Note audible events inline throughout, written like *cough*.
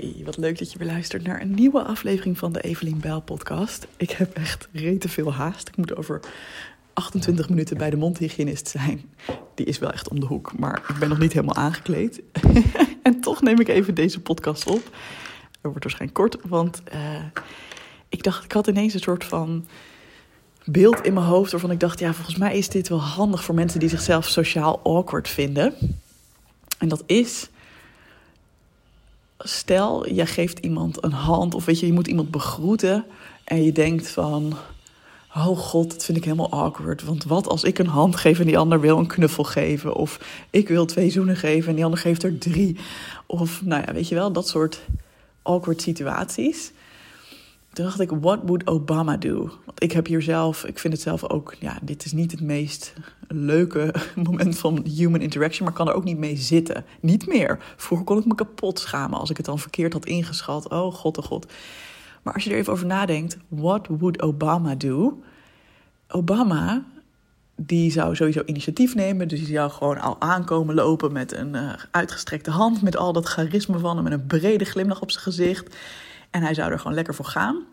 Hey, wat leuk dat je weer luistert naar een nieuwe aflevering van de Evelien Bijl podcast. Ik heb echt rete veel haast. Ik moet over 28 minuten bij de mondhygiënist zijn. Die is wel echt om de hoek, maar ik ben nog niet helemaal aangekleed. *laughs* en toch neem ik even deze podcast op. Het wordt waarschijnlijk kort, want uh, ik dacht, ik had ineens een soort van beeld in mijn hoofd waarvan ik dacht, ja, volgens mij is dit wel handig voor mensen die zichzelf sociaal awkward vinden. En dat is stel, jij geeft iemand een hand of weet je, je moet iemand begroeten en je denkt van, oh god, dat vind ik helemaal awkward. Want wat als ik een hand geef en die ander wil een knuffel geven? Of ik wil twee zoenen geven en die ander geeft er drie. Of nou ja, weet je wel, dat soort awkward situaties. Toen dacht ik, what would Obama do? Want ik heb hier zelf, ik vind het zelf ook, ja, dit is niet het meest leuke *laughs* moment van human interaction, maar kan er ook niet mee zitten. Niet meer. Vroeger kon ik me kapot schamen als ik het dan verkeerd had ingeschat. Oh god, oh god. Maar als je er even over nadenkt, what would Obama do? Obama, die zou sowieso initiatief nemen. Dus die zou gewoon al aankomen lopen met een uh, uitgestrekte hand, met al dat charisma van hem, met een brede glimlach op zijn gezicht. En hij zou er gewoon lekker voor gaan.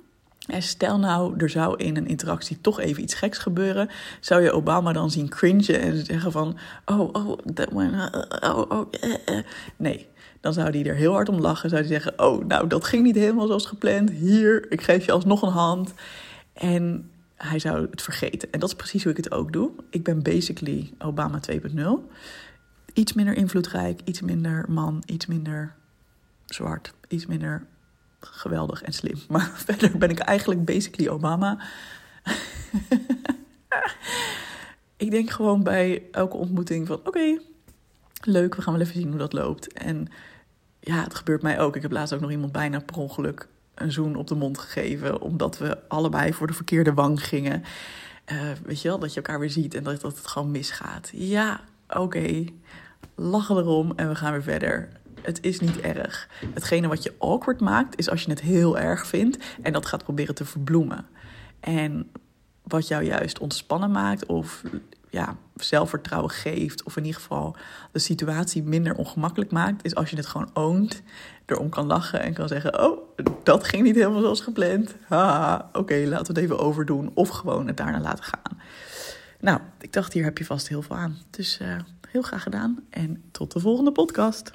Stel nou, er zou in een interactie toch even iets geks gebeuren. Zou je Obama dan zien cringen en zeggen van... Oh, oh, that one, uh, oh, oh, eh, eh. Nee, dan zou hij er heel hard om lachen. Zou hij zeggen, oh, nou, dat ging niet helemaal zoals gepland. Hier, ik geef je alsnog een hand. En hij zou het vergeten. En dat is precies hoe ik het ook doe. Ik ben basically Obama 2.0. Iets minder invloedrijk, iets minder man, iets minder zwart, iets minder geweldig en slim. *laughs* Maar verder ben ik eigenlijk basically Obama. *laughs* ik denk gewoon bij elke ontmoeting van oké, leuk, we gaan wel even zien hoe dat loopt. En ja, het gebeurt mij ook. Ik heb laatst ook nog iemand bijna per ongeluk een zoen op de mond gegeven, omdat we allebei voor de verkeerde wang gingen. Uh, weet je wel, dat je elkaar weer ziet en dat, dat het gewoon misgaat. Ja, oké, lachen erom en we gaan weer verder het is niet erg. Hetgene wat je awkward maakt, is als je het heel erg vindt en dat gaat proberen te verbloemen. En wat jou juist ontspannen maakt of ja, zelfvertrouwen geeft, of in ieder geval de situatie minder ongemakkelijk maakt, is als je het gewoon oont, erom kan lachen en kan zeggen: Oh, dat ging niet helemaal zoals gepland. Haha, oké, laten we het even overdoen. Of gewoon het daarna laten gaan. Nou, ik dacht, hier heb je vast heel veel aan. Dus uh, heel graag gedaan en tot de volgende podcast.